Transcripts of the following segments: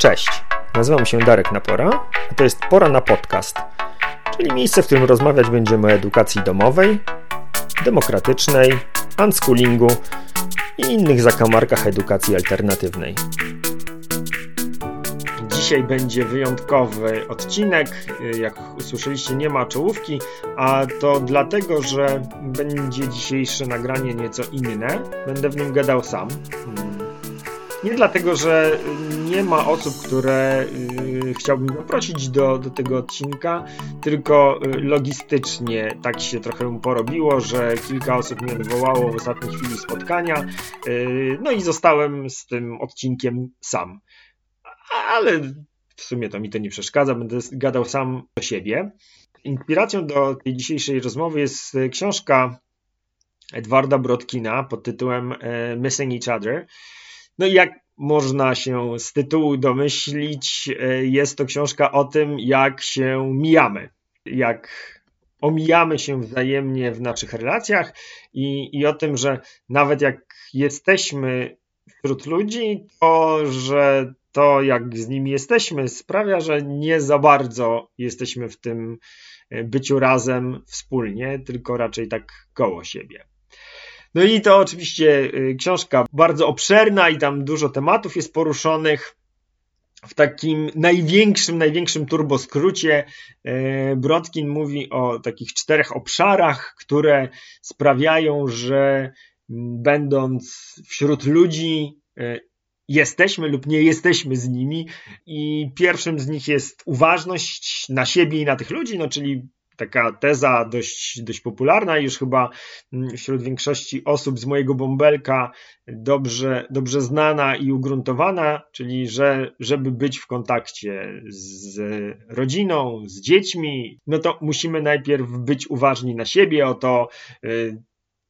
Cześć, nazywam się Darek Napora, a to jest Pora na Podcast, czyli miejsce, w którym rozmawiać będziemy o edukacji domowej, demokratycznej, unschoolingu i innych zakamarkach edukacji alternatywnej. Dzisiaj będzie wyjątkowy odcinek. Jak usłyszeliście, nie ma czołówki, a to dlatego, że będzie dzisiejsze nagranie nieco inne. Będę w nim gadał sam. Nie dlatego, że nie ma osób, które y, chciałbym poprosić do, do tego odcinka, tylko y, logistycznie tak się trochę porobiło, że kilka osób mnie odwołało w ostatniej chwili spotkania, y, no i zostałem z tym odcinkiem sam. Ale w sumie to mi to nie przeszkadza, będę gadał sam do siebie. Inspiracją do tej dzisiejszej rozmowy jest książka Edwarda Brodkina pod tytułem Missing Each Other. No i jak można się z tytułu domyślić, e, jest to książka o tym, jak się mijamy, jak omijamy się wzajemnie w naszych relacjach i, i o tym, że nawet jak jesteśmy wśród ludzi, to że to, jak z nimi jesteśmy, sprawia, że nie za bardzo jesteśmy w tym e, byciu razem wspólnie, tylko raczej tak koło siebie. No i to oczywiście y, książka bardzo obszerna i tam dużo tematów jest poruszonych. W takim największym, największym turboskrócie y, Brodkin mówi o takich czterech obszarach, które sprawiają, że będąc wśród ludzi y, jesteśmy lub nie jesteśmy z nimi i pierwszym z nich jest uważność na siebie i na tych ludzi, no czyli taka teza dość, dość popularna już chyba mm, wśród większości osób z mojego bąbelka dobrze, dobrze znana i ugruntowana, czyli że żeby być w kontakcie z rodziną, z dziećmi, no to musimy najpierw być uważni na siebie, o to y,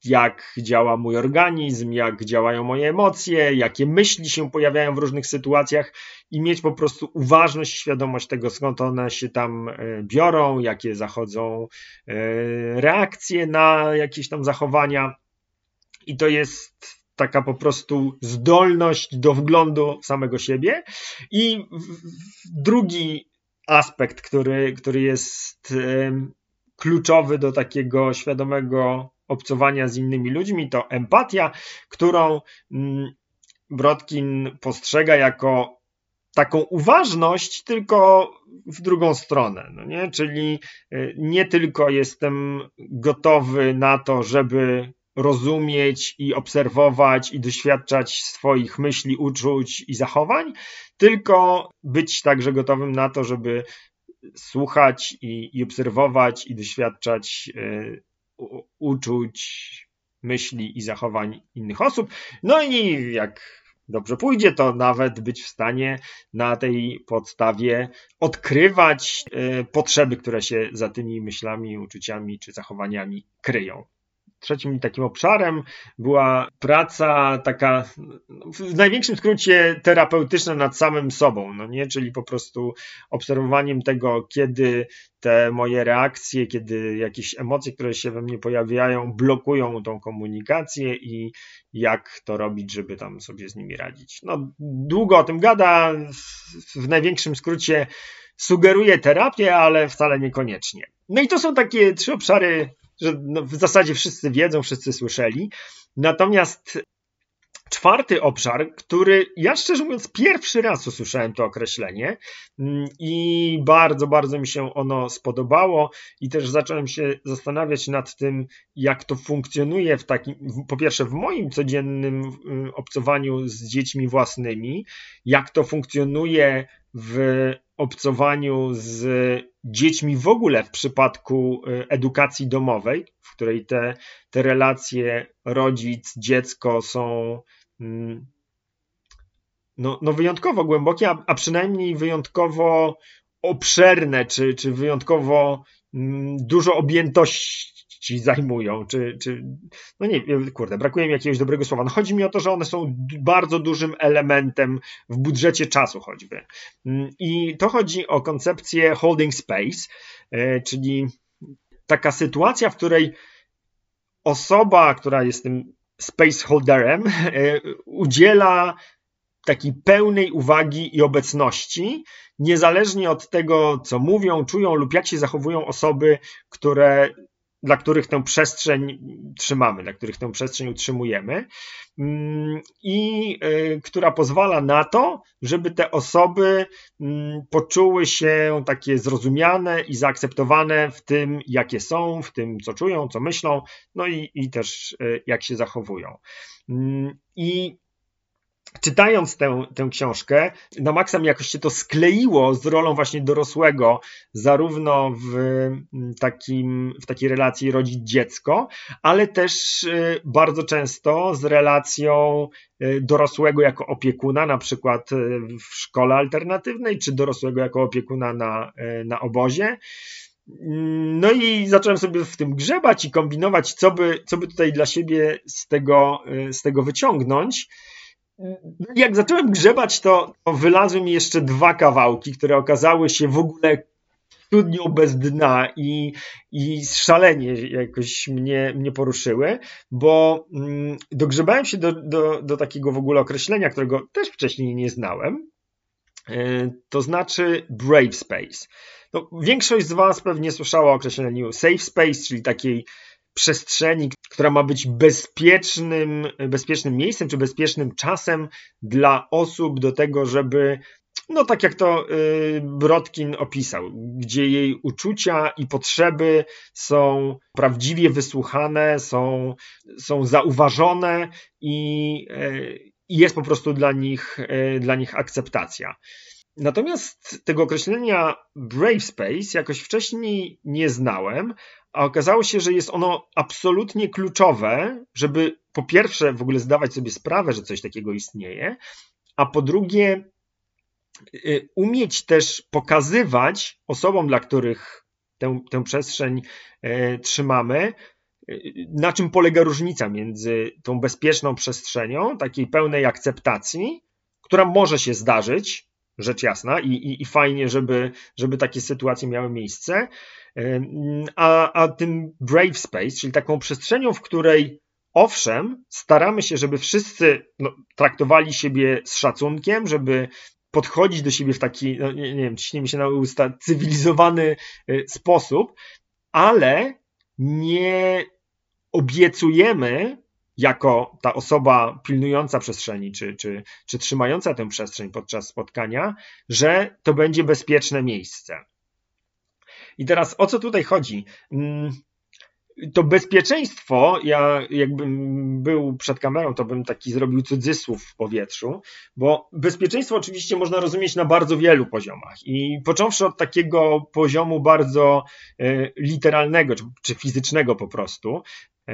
jak działa mój organizm, jak działają moje emocje, jakie myśli się pojawiają w różnych sytuacjach i mieć po prostu uważność, świadomość tego, skąd one się tam e, biorą, jakie zachodzą e, reakcje na jakieś tam zachowania. I to jest taka po prostu zdolność do wglądu w samego siebie. I drugi aspekt, który, który jest kluczowy do takiego świadomego obcowania z innymi ludźmi, to empatia, którą mm, Brodkin postrzega jako taką uważność, tylko w drugą stronę. No nie? Czyli y, nie tylko jestem gotowy na to, żeby rozumieć i obserwować i doświadczać swoich myśli, uczuć i zachowań, tylko być także gotowym na to, żeby słuchać i, i obserwować i doświadczać y, uczuć, myśli i zachowań innych osób. No i jak dobrze pójdzie, to nawet być w stanie na tej podstawie odkrywać e, potrzeby, które się za tymi myślami, uczuciami czy zachowaniami kryją. Trzecim takim obszarem była praca taka w największym skrócie terapeutyczna nad samym sobą, no nie? czyli po prostu obserwowaniem tego, kiedy te moje reakcje, kiedy jakieś emocje, które się we mnie pojawiają, blokują tą komunikację i jak to robić, żeby tam sobie z nimi radzić. No, długo o tym gada, w największym skrócie sugeruje terapię, ale wcale niekoniecznie. No i to są takie trzy obszary że no w zasadzie wszyscy wiedzą, wszyscy słyszeli. Natomiast czwarty obszar, który ja szczerze mówiąc pierwszy raz usłyszałem to określenie mm, i bardzo, bardzo mi się ono spodobało i też zacząłem się zastanawiać nad tym, jak to funkcjonuje w takim, po pierwsze w moim codziennym mm, obcowaniu z dziećmi własnymi, jak to funkcjonuje w obcowaniu z dziećmi w ogóle w przypadku y, edukacji domowej, w której te, te relacje rodzic, dziecko są mm, no, no wyjątkowo głębokie, a, a przynajmniej wyjątkowo obszerne, czy, czy wyjątkowo mm, dużo objętości ci zajmują, czy, czy no nie, kurde, brakuje mi jakiegoś dobrego słowa. No chodzi mi o to, że one są bardzo dużym elementem w budżecie czasu choćby. Mm, I to chodzi o koncepcję holding space, e, czyli taka sytuacja, w której osoba, która jest tym spaceholderem, e, udziela takiej pełnej uwagi i obecności, niezależnie od tego, co mówią, czują lub jak się zachowują osoby, które dla których tę przestrzeń trzymamy, dla których tę przestrzeń utrzymujemy mm, i y, która pozwala na to, żeby te osoby mm, poczuły się takie zrozumiane i zaakceptowane w tym, jakie są, w tym, co czują, co myślą, no i, i też y, jak się zachowują. Mm, I czytając tę, tę książkę, na maksa mi jakoś się to skleiło z rolą właśnie dorosłego, zarówno w, mm, takim, w takiej relacji rodzic-dziecko, ale też y, bardzo często z relacją y, dorosłego jako opiekuna, na przykład y, w szkole alternatywnej, czy dorosłego jako opiekuna na, na obozie. No i zacząłem sobie w tym grzebać i kombinować, co by, co by tutaj dla siebie z tego, z tego wyciągnąć. Jak zacząłem grzebać, to, wylazły mi jeszcze dwa kawałki, które okazały się w ogóle studnią bez dna i, i szalenie jakoś mnie, mnie poruszyły, bo mm, dogrzebałem się do, do, do takiego w ogóle określenia, którego też wcześniej nie znałem, e, to znaczy brave space. No, większość z Was pewnie słyszała o określeniu safe space, czyli takiej przestrzeni, która ma być bezpiecznym, bezpiecznym miejscem czy bezpiecznym czasem dla osób do tego, żeby no tak jak to y, Brodkin opisał, gdzie jej uczucia i potrzeby są prawdziwie wysłuchane, są, są zauważone i, y, i jest po prostu dla nich, y, dla nich akceptacja. Natomiast tego określenia Brave Space jakoś wcześniej nie znałem, a okazało się, że jest ono absolutnie kluczowe, żeby po pierwsze w ogóle zdawać sobie sprawę, że coś takiego istnieje, a po drugie y, umieć też pokazywać osobom, dla których tę, tę przestrzeń y, trzymamy, y, na czym polega różnica między tą bezpieczną przestrzenią, takiej pełnej akceptacji, która może się zdarzyć, rzecz jasna, i, i, i fajnie, żeby, żeby takie sytuacje miały miejsce, a, a tym brave space, czyli taką przestrzenią, w której owszem, staramy się, żeby wszyscy no, traktowali siebie z szacunkiem, żeby podchodzić do siebie w taki, no, nie, nie wiem, ciśnie się na usta, cywilizowany y, sposób, ale nie obiecujemy jako ta osoba pilnująca przestrzeni, czy, czy, czy trzymająca tę przestrzeń podczas spotkania, że to będzie bezpieczne miejsce. I teraz o co tutaj chodzi? Mm, to bezpieczeństwo, ja jakbym był przed kamerą, to bym taki zrobił cudzysłów w powietrzu, bo bezpieczeństwo oczywiście można rozumieć na bardzo wielu poziomach i począwszy od takiego poziomu bardzo e, literalnego czy, czy fizycznego po prostu,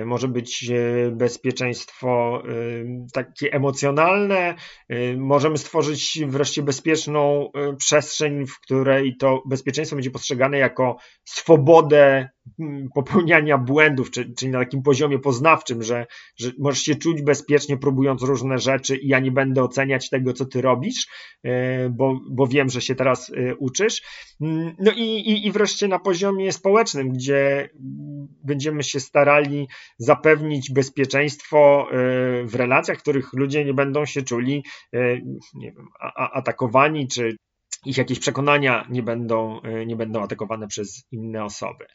może być e, bezpieczeństwo e, takie emocjonalne. Możemy stworzyć wreszcie bezpieczną przestrzeń, w której to bezpieczeństwo będzie postrzegane jako swobodę popełniania błędów, czyli na takim poziomie poznawczym, że, że możesz się czuć bezpiecznie próbując różne rzeczy i ja nie będę oceniać tego, co ty robisz, bo, bo wiem, że się teraz uczysz. Mm, no i, i, i wreszcie na poziomie społecznym, gdzie będziemy się starali zapewnić bezpieczeństwo e, w relacjach, w których ludzie nie będą się czuli e, nie wiem, atakowani, czy ich jakieś przekonania nie będą, e, nie będą atakowane przez inne osoby.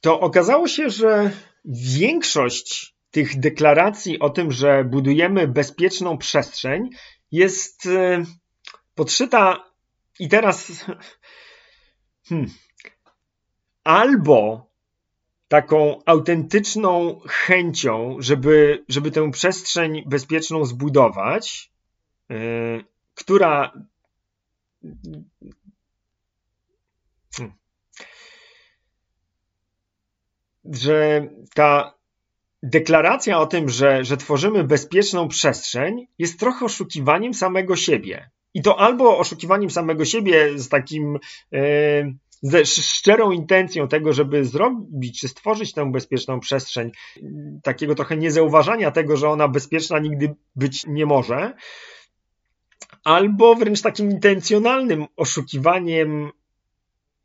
To okazało się, że większość tych deklaracji o tym, że budujemy bezpieczną przestrzeń, jest podszyta i teraz hmm, albo taką autentyczną chęcią, żeby, żeby tę przestrzeń bezpieczną zbudować, yy, która hmm, że ta deklaracja o tym, że, że tworzymy bezpieczną przestrzeń, jest trochę oszukiwaniem samego siebie. I to albo oszukiwaniem samego siebie z takim. Yy, ze szczerą intencją tego, żeby zrobić czy stworzyć tę bezpieczną przestrzeń, takiego trochę niezauważania tego, że ona bezpieczna nigdy być nie może, albo wręcz takim intencjonalnym oszukiwaniem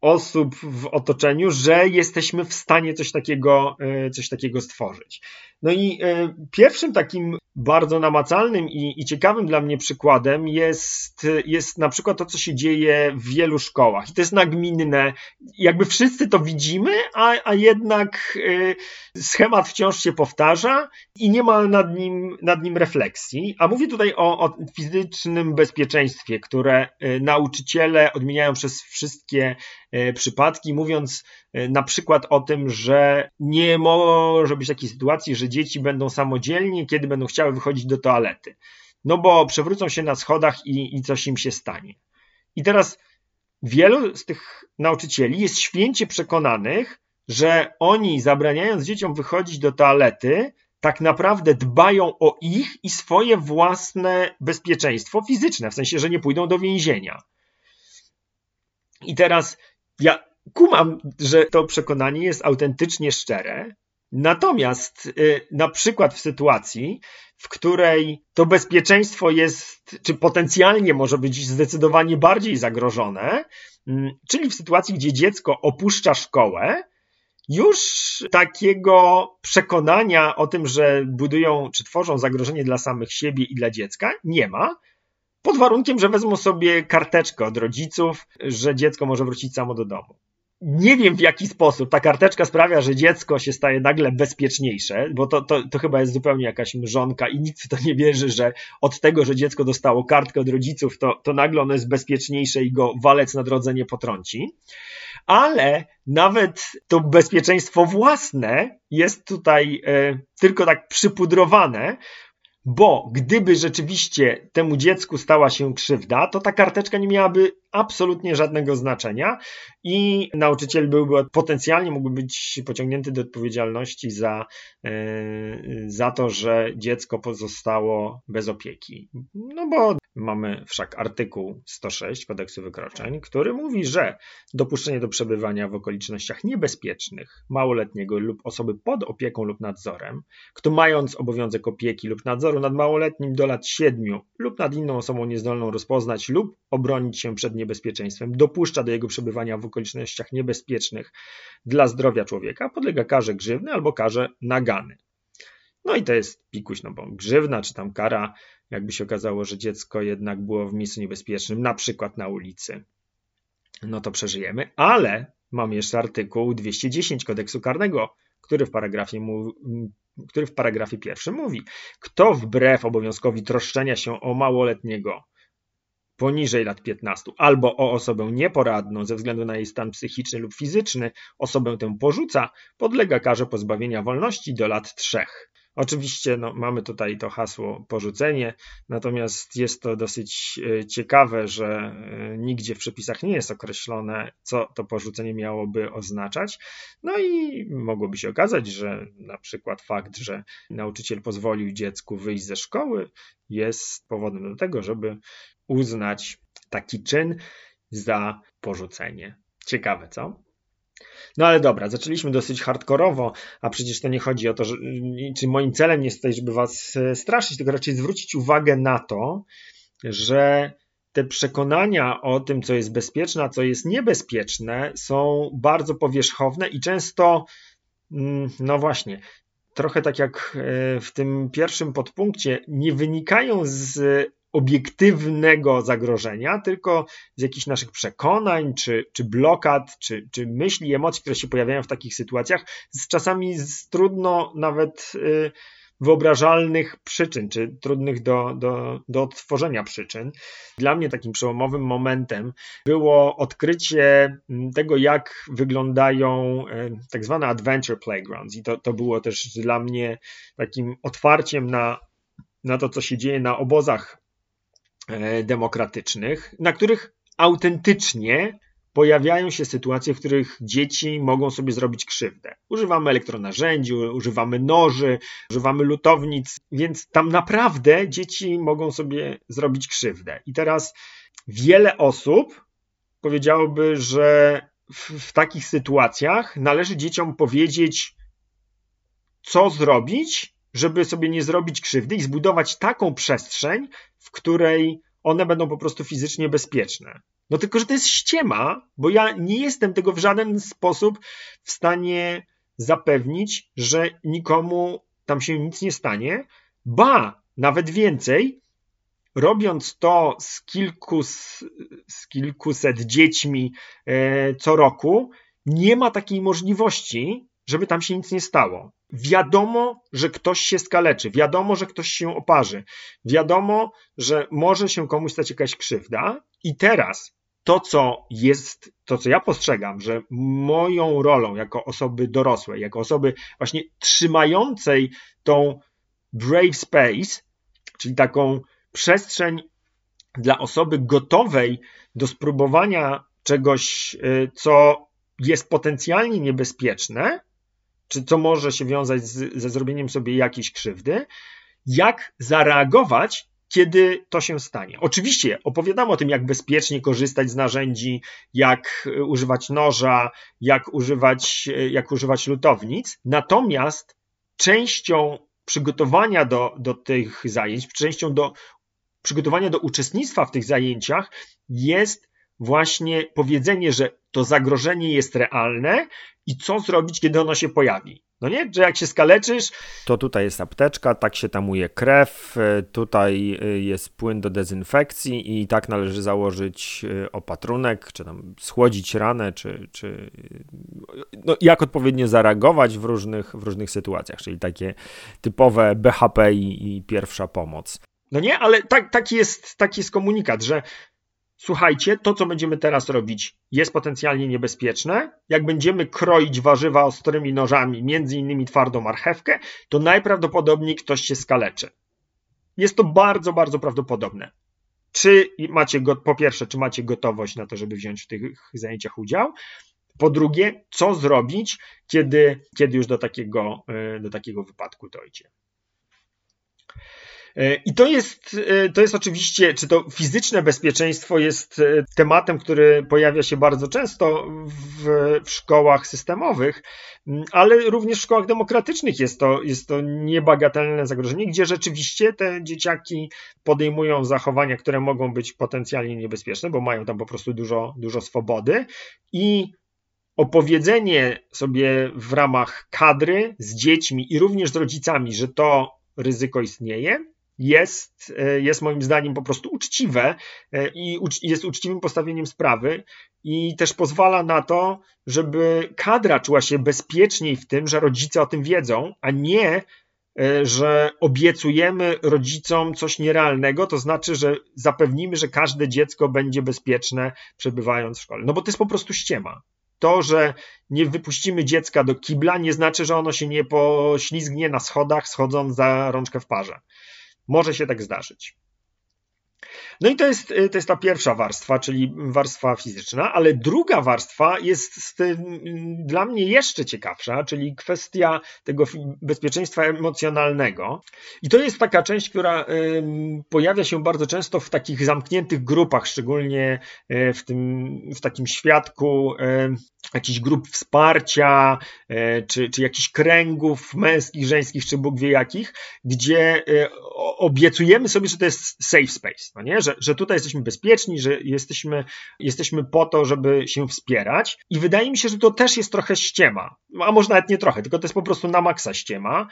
osób w otoczeniu, że jesteśmy w stanie coś takiego, e, coś takiego stworzyć. No i e, pierwszym takim bardzo namacalnym i, i, ciekawym dla mnie przykładem jest, jest na przykład to, co się dzieje w wielu szkołach. I to jest nagminne. Jakby wszyscy to widzimy, a, a jednak y, schemat wciąż się powtarza i nie ma nad nim, nad nim refleksji. A mówię tutaj o, o fizycznym bezpieczeństwie, które y, nauczyciele odmieniają przez wszystkie y, przypadki, mówiąc na przykład o tym, że nie może być takiej sytuacji, że dzieci będą samodzielnie, kiedy będą chciały wychodzić do toalety. No bo przewrócą się na schodach i, i coś im się stanie. I teraz wielu z tych nauczycieli jest święcie przekonanych, że oni zabraniając dzieciom wychodzić do toalety, tak naprawdę dbają o ich i swoje własne bezpieczeństwo fizyczne, w sensie, że nie pójdą do więzienia. I teraz ja kumam, że to przekonanie jest autentycznie szczere, Natomiast y, na przykład w sytuacji, w której to bezpieczeństwo jest, czy potencjalnie może być zdecydowanie bardziej zagrożone, mm, czyli w sytuacji, gdzie dziecko opuszcza szkołę, już takiego przekonania o tym, że budują czy tworzą zagrożenie dla samych siebie i dla dziecka, nie ma. Pod warunkiem, że wezmą sobie karteczkę od rodziców, że dziecko może wrócić samo do domu nie wiem w jaki sposób ta karteczka sprawia, że dziecko się staje nagle bezpieczniejsze, bo to, to, to chyba jest zupełnie jakaś mrzonka i nikt w to nie wierzy, że od tego, że dziecko dostało kartkę od rodziców, to, to nagle ono jest bezpieczniejsze i go walec na drodze nie potrąci. Ale nawet to bezpieczeństwo własne jest tutaj e, tylko tak przypudrowane, bo gdyby rzeczywiście temu dziecku stała się krzywda, to ta karteczka nie miałaby absolutnie żadnego znaczenia i nauczyciel byłby potencjalnie mógłby być pociągnięty do odpowiedzialności za, e, za to, że dziecko pozostało bez opieki. No bo mamy wszak artykuł 106 kodeksu wykroczeń, który mówi, że dopuszczenie do przebywania w okolicznościach niebezpiecznych małoletniego lub osoby pod opieką lub nadzorem, kto mając obowiązek opieki lub nadzoru nad małoletnim do lat 7 lub nad inną osobą niezdolną rozpoznać lub obronić się przed niebezpieczeństwem, dopuszcza do jego przebywania w okolicznościach niebezpiecznych dla zdrowia człowieka, podlega karze grzywny albo karze nagany. No i to jest pikuś, no bo grzywna czy tam kara, jakby się okazało, że dziecko jednak było w miejscu niebezpiecznym, na przykład na ulicy, no to przeżyjemy, ale mam jeszcze artykuł 210 kodeksu karnego, który w paragrafie, mu, który w paragrafie pierwszym mówi, kto wbrew obowiązkowi troszczenia się o małoletniego poniżej lat 15 albo o osobę nieporadną ze względu na jej stan psychiczny lub fizyczny, osobę tę porzuca, podlega karze pozbawienia wolności do lat 3. Oczywiście no, mamy tutaj to hasło porzucenie, natomiast jest to dosyć e, ciekawe, że e, nigdzie w przepisach nie jest określone, co to porzucenie miałoby oznaczać. No i mogłoby się okazać, że na przykład fakt, że nauczyciel pozwolił dziecku wyjść ze szkoły, jest powodem do tego, żeby uznać taki czyn za porzucenie. Ciekawe, co? No ale dobra, zaczęliśmy dosyć hardkorowo, a przecież to nie chodzi o to, że, czy moim celem nie jest tutaj, żeby was e, straszyć, tylko raczej zwrócić uwagę na to, że te przekonania o tym, co jest bezpieczne, a co jest niebezpieczne, są bardzo powierzchowne i często, mm, no właśnie, trochę tak jak e, w tym pierwszym podpunkcie, nie wynikają z obiektywnego zagrożenia, tylko z jakichś naszych przekonań, czy, czy blokad, czy, czy myśli, emocji, które się pojawiają w takich sytuacjach, z czasami z trudno nawet y, wyobrażalnych przyczyn, czy trudnych do, do, do odtworzenia przyczyn. Dla mnie takim przełomowym momentem było odkrycie mm, tego, jak wyglądają y, tak zwane adventure playgrounds. I to, to było też dla mnie takim otwarciem na, na to, co się dzieje na obozach demokratycznych, na których autentycznie pojawiają się sytuacje, w których dzieci mogą sobie zrobić krzywdę. Używamy elektronarzędzi, używamy noży, używamy lutownic, więc tam naprawdę dzieci mogą sobie zrobić krzywdę. I teraz wiele osób powiedziałoby, że w, w takich sytuacjach należy dzieciom powiedzieć, co zrobić, żeby sobie nie zrobić krzywdy i zbudować taką przestrzeń, w której one będą po prostu fizycznie bezpieczne. No tylko, że to jest ściema, bo ja nie jestem tego w żaden sposób w stanie zapewnić, że nikomu tam się nic nie stanie. Ba, nawet więcej, robiąc to z, kilku, z kilkuset dziećmi e, co roku, nie ma takiej możliwości, żeby tam się nic nie stało. Wiadomo, że ktoś się skaleczy, wiadomo, że ktoś się oparzy, wiadomo, że może się komuś stać jakaś krzywda. I teraz to, co jest, to, co ja postrzegam, że moją rolą jako osoby dorosłej, jako osoby właśnie trzymającej tą brave space, czyli taką przestrzeń dla osoby gotowej do spróbowania czegoś, y, co jest potencjalnie niebezpieczne, czy co może się wiązać z, ze zrobieniem sobie jakiejś krzywdy, jak zareagować, kiedy to się stanie. Oczywiście opowiadamy o tym, jak bezpiecznie korzystać z narzędzi, jak y, używać noża, jak używać, y, jak używać lutownic, natomiast częścią przygotowania do, do tych zajęć, częścią do przygotowania do uczestnictwa w tych zajęciach jest właśnie powiedzenie, że to zagrożenie jest realne i co zrobić, kiedy ono się pojawi. No nie, że jak się skaleczysz. To tutaj jest apteczka, tak się tamuje krew, e, tutaj e, jest płyn do dezynfekcji i tak należy założyć e, opatrunek, czy tam schłodzić ranę, czy, czy no, jak odpowiednio zareagować w różnych, w różnych sytuacjach, czyli takie typowe BHP i, i pierwsza pomoc. No nie, ale tak, taki, jest, taki jest komunikat, że słuchajcie, to co będziemy teraz robić jest potencjalnie niebezpieczne. Jak będziemy kroić warzywa ostrymi nożami, między innymi twardą marchewkę, to najprawdopodobniej ktoś się skaleczy. Jest to bardzo, bardzo prawdopodobne. Czy macie, po pierwsze, czy macie gotowość na to, żeby wziąć w tych zajęciach udział? Po drugie, co zrobić, kiedy, kiedy już do takiego, e, do takiego wypadku dojdzie? E, I to jest, e, to jest oczywiście, czy to fizyczne bezpieczeństwo jest e, tematem, który pojawia się bardzo często w, w szkołach systemowych, ale również w szkołach demokratycznych jest to, jest to niebagatelne zagrożenie, gdzie rzeczywiście te dzieciaki podejmują zachowania, które mogą być potencjalnie niebezpieczne, bo mają tam po prostu dużo, dużo swobody. I opowiedzenie sobie w ramach kadry z dziećmi i również z rodzicami, że to ryzyko istnieje, jest, e, jest moim zdaniem po prostu uczciwe e, i jest uczciwym postawieniem sprawy i też pozwala na to, żeby kadra czuła się bezpieczniej w tym, że rodzice o tym wiedzą, a nie e, że obiecujemy rodzicom coś nierealnego, to znaczy, że zapewnimy, że każde dziecko będzie bezpieczne przebywając w szkole. No bo to jest po prostu ściema. To, że nie wypuścimy dziecka do kibla, nie znaczy, że ono się nie poślizgnie na schodach, schodząc za rączkę w parze. Może się tak zdarzyć. No i to jest, y, to jest ta pierwsza warstwa, czyli warstwa fizyczna, ale druga warstwa jest dla mnie jeszcze ciekawsza, czyli kwestia tego bezpieczeństwa emocjonalnego. I to jest taka część, która pojawia się bardzo często w takich zamkniętych grupach, szczególnie y, w, tym, w takim świadku jakichś grup wsparcia, czy, czy jakichś kręgów męskich, żeńskich, czy Bóg wie jakich, gdzie obiecujemy sobie, że to jest safe space, no nie? Że, że tutaj jesteśmy bezpieczni, że jesteśmy, jesteśmy po to, żeby się wspierać. I wydaje mi się, że to też jest trochę ściema. A może nawet nie trochę, tylko to jest po prostu na maksa ściema.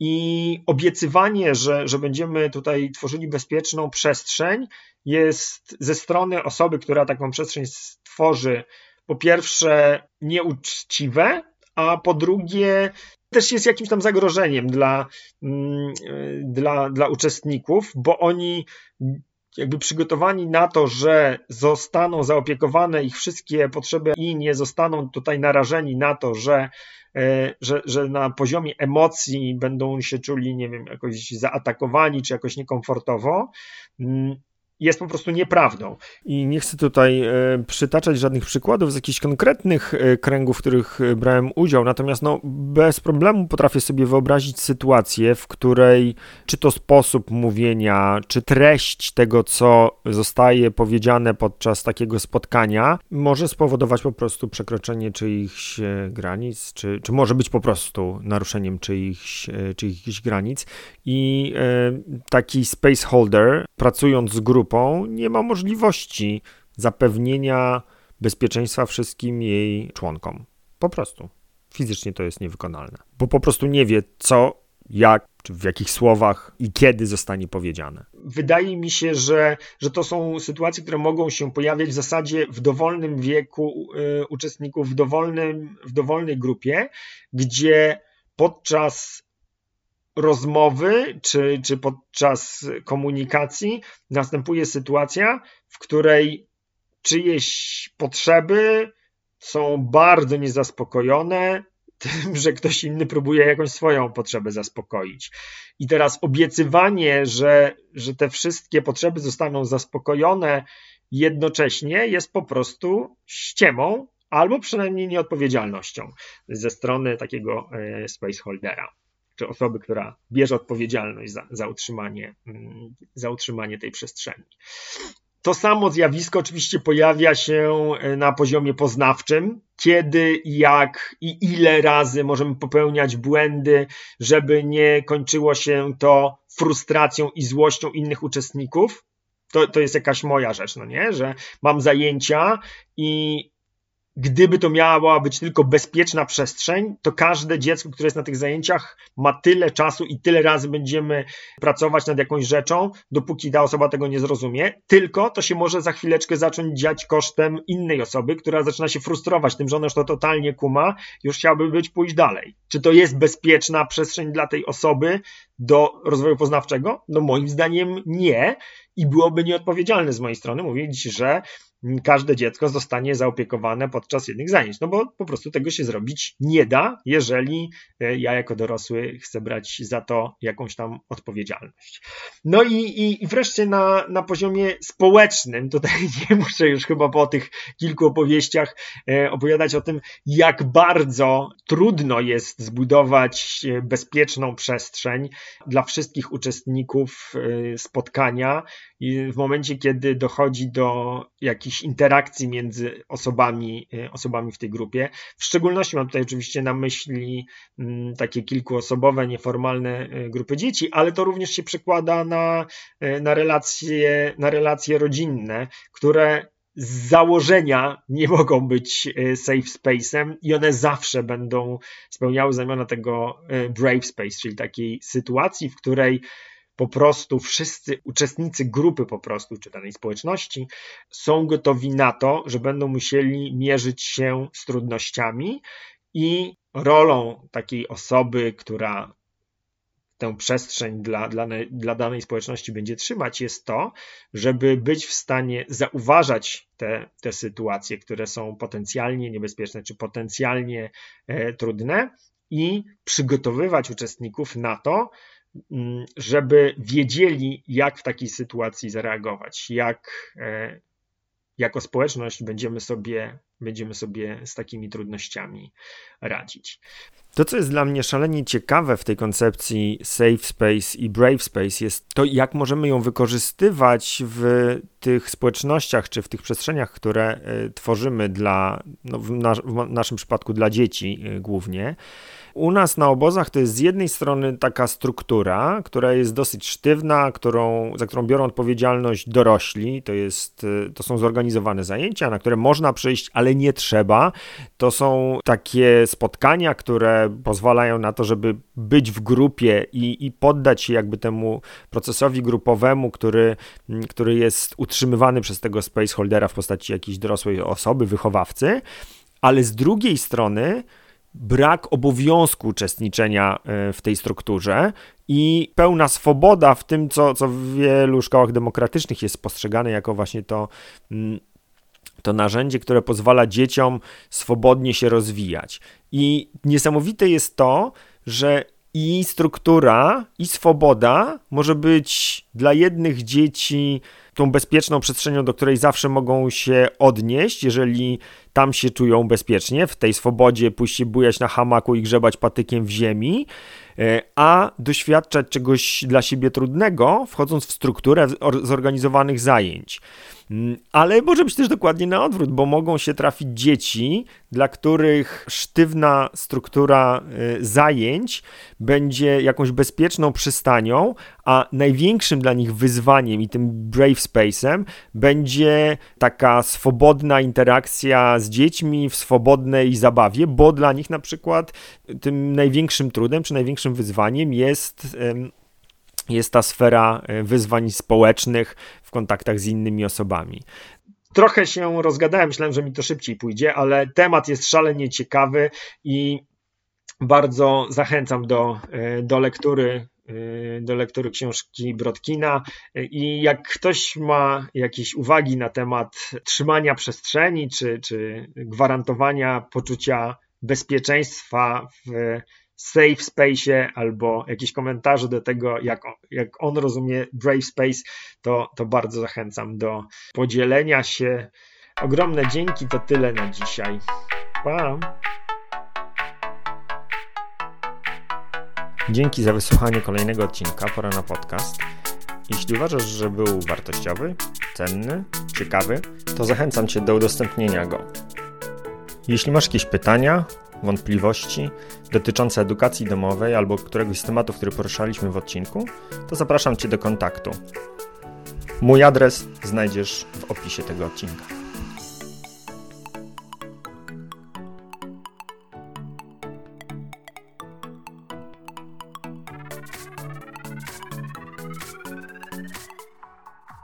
I obiecywanie, że, że będziemy tutaj tworzyli bezpieczną przestrzeń, jest ze strony osoby, która taką przestrzeń stworzy, po pierwsze nieuczciwe, a po drugie też jest jakimś tam zagrożeniem dla, mm, dla, dla uczestników, bo oni jakby przygotowani na to, że zostaną zaopiekowane ich wszystkie potrzeby i nie zostaną tutaj narażeni na to, że, e, że, że na poziomie emocji będą się czuli, nie wiem, jakoś zaatakowani czy jakoś niekomfortowo, mm, jest po prostu nieprawdą. I nie chcę tutaj e, przytaczać żadnych przykładów z jakichś konkretnych e, kręgów, w których e, brałem udział, natomiast no, bez problemu potrafię sobie wyobrazić sytuację, w której czy to sposób mówienia, czy treść tego, co zostaje powiedziane podczas takiego spotkania, może spowodować po prostu przekroczenie czyichś granic, czy, czy może być po prostu naruszeniem czyichś, czyichś granic. I taki spaceholder, pracując z grupą, grupą nie ma możliwości zapewnienia bezpieczeństwa wszystkim jej członkom. Po prostu. Fizycznie to jest niewykonalne. Bo po prostu nie wie, co jak, czy w jakich słowach i kiedy zostanie powiedziane. Wydaje mi się, że, że to są sytuacje, które mogą się pojawiać w zasadzie w dowolnym wieku y, uczestników, w, dowolnym, w dowolnej grupie, gdzie podczas rozmowy czy, czy podczas komunikacji następuje sytuacja, w której czyjeś potrzeby są bardzo niezaspokojone tym, że ktoś inny próbuje jakąś swoją potrzebę zaspokoić. I teraz obiecywanie, że, że te wszystkie potrzeby zostaną zaspokojone jednocześnie jest po prostu ściemą albo przynajmniej nieodpowiedzialnością ze strony takiego e, spaceholdera czy osoby, która bierze odpowiedzialność za, za, utrzymanie, mm, za utrzymanie tej przestrzeni. To samo zjawisko oczywiście pojawia się e, na poziomie poznawczym, kiedy, jak i ile razy możemy popełniać błędy, żeby nie kończyło się to frustracją i złością innych uczestników. To, to jest jakaś moja rzecz, no nie? Że mam zajęcia i gdyby to miała być tylko bezpieczna przestrzeń, to każde dziecko, które jest na tych zajęciach, ma tyle czasu i tyle razy będziemy pracować nad jakąś rzeczą, dopóki ta osoba tego nie zrozumie. Tylko to się może za chwileczkę zacząć dziać kosztem innej osoby, która zaczyna się frustrować tym, że ona już to totalnie kuma, już chciałaby być pójść dalej. Czy to jest bezpieczna przestrzeń dla tej osoby do rozwoju poznawczego? No moim zdaniem nie. I byłoby nieodpowiedzialne z mojej strony mówić, że każde dziecko zostanie zaopiekowane podczas jednych zajęć. No bo po prostu tego się zrobić nie da, jeżeli e, ja jako dorosły chcę brać za to jakąś tam odpowiedzialność. No i, i, i wreszcie na, na poziomie społecznym, tutaj nie muszę już chyba po tych kilku opowieściach e, opowiadać o tym, jak bardzo trudno jest zbudować e, bezpieczną przestrzeń dla wszystkich uczestników spotkania w momencie, kiedy dochodzi do jakichś interakcji między osobami, y, osobami w tej grupie. W szczególności mam tutaj oczywiście na myśli mm, takie kilkuosobowe, nieformalne y, grupy dzieci, ale to również się przekłada na, y, na, relacje, na relacje rodzinne, które z założenia nie mogą być safe space'em i one zawsze będą spełniały znamiona tego brave space, czyli takiej sytuacji, w której po prostu wszyscy uczestnicy grupy po prostu, czy danej społeczności są gotowi na to, że będą musieli mierzyć się z trudnościami i rolą takiej osoby, która tę przestrzeń dla, dla, dla danej społeczności będzie trzymać, jest to, żeby być w stanie zauważać te, te sytuacje, które są potencjalnie niebezpieczne czy potencjalnie e, trudne i przygotowywać uczestników na to, żeby wiedzieli, jak w takiej sytuacji zareagować, jak e, jako społeczność będziemy sobie, będziemy sobie z takimi trudnościami radzić. To, co jest dla mnie szalenie ciekawe w tej koncepcji safe space i brave space, jest to, jak możemy ją wykorzystywać w tych społecznościach czy w tych przestrzeniach, które e, tworzymy dla, no w, w naszym przypadku dla dzieci e, głównie u nas na obozach to jest z jednej strony taka struktura, która jest dosyć sztywna, którą, za którą biorą odpowiedzialność dorośli. To, jest, to są zorganizowane zajęcia, na które można przyjść, ale nie trzeba. To są takie spotkania, które pozwalają na to, żeby być w grupie i, i poddać się jakby temu procesowi grupowemu, który, który jest utrzymywany przez tego spaceholdera w postaci jakiejś dorosłej osoby, wychowawcy. Ale z drugiej strony, brak obowiązku uczestniczenia e, w tej strukturze i pełna swoboda w tym, co, co w wielu szkołach demokratycznych jest postrzegane jako właśnie to, mm, to narzędzie, które pozwala dzieciom swobodnie się rozwijać. I niesamowite jest to, że i struktura, i swoboda może być dla jednych dzieci tą bezpieczną przestrzenią, do której zawsze mogą się odnieść, jeżeli tam się czują bezpiecznie, w tej swobodzie pójść się bujać na hamaku i grzebać patykiem w ziemi, e, a doświadczać czegoś dla siebie trudnego, wchodząc w strukturę zorganizowanych zajęć. Mm, ale może być też dokładnie na odwrót, bo mogą się trafić dzieci, dla których sztywna struktura y, zajęć będzie jakąś bezpieczną przystanią, a największym dla nich wyzwaniem i tym brave space'em będzie taka swobodna interakcja z dziećmi w swobodnej zabawie, bo dla nich na przykład tym największym trudem czy największym wyzwaniem jest jest ta sfera e, wyzwań społecznych w kontaktach z innymi osobami. Trochę się rozgadałem, myślałem, że mi to szybciej pójdzie, ale temat jest szalenie ciekawy i bardzo zachęcam do, e, do lektury e, do lektury książki Brodkina i jak ktoś ma jakieś uwagi na temat trzymania przestrzeni czy, czy gwarantowania poczucia bezpieczeństwa w safe space albo jakieś komentarze do tego, jak, jak on rozumie Brave Space, to, to bardzo zachęcam do podzielenia się. Ogromne dzięki, to tyle na dzisiaj. Pa! Dzięki za wysłuchanie kolejnego odcinka Pora na podcast. Jeśli uważasz, że był wartościowy, cenny, ciekawy, to zachęcam Cię do udostępnienia go. Jeśli masz jakieś pytania, wątpliwości dotyczące edukacji domowej albo któregoś z tematów, który poruszaliśmy w odcinku, to zapraszam Cię do kontaktu. Mój adres znajdziesz w opisie tego odcinka.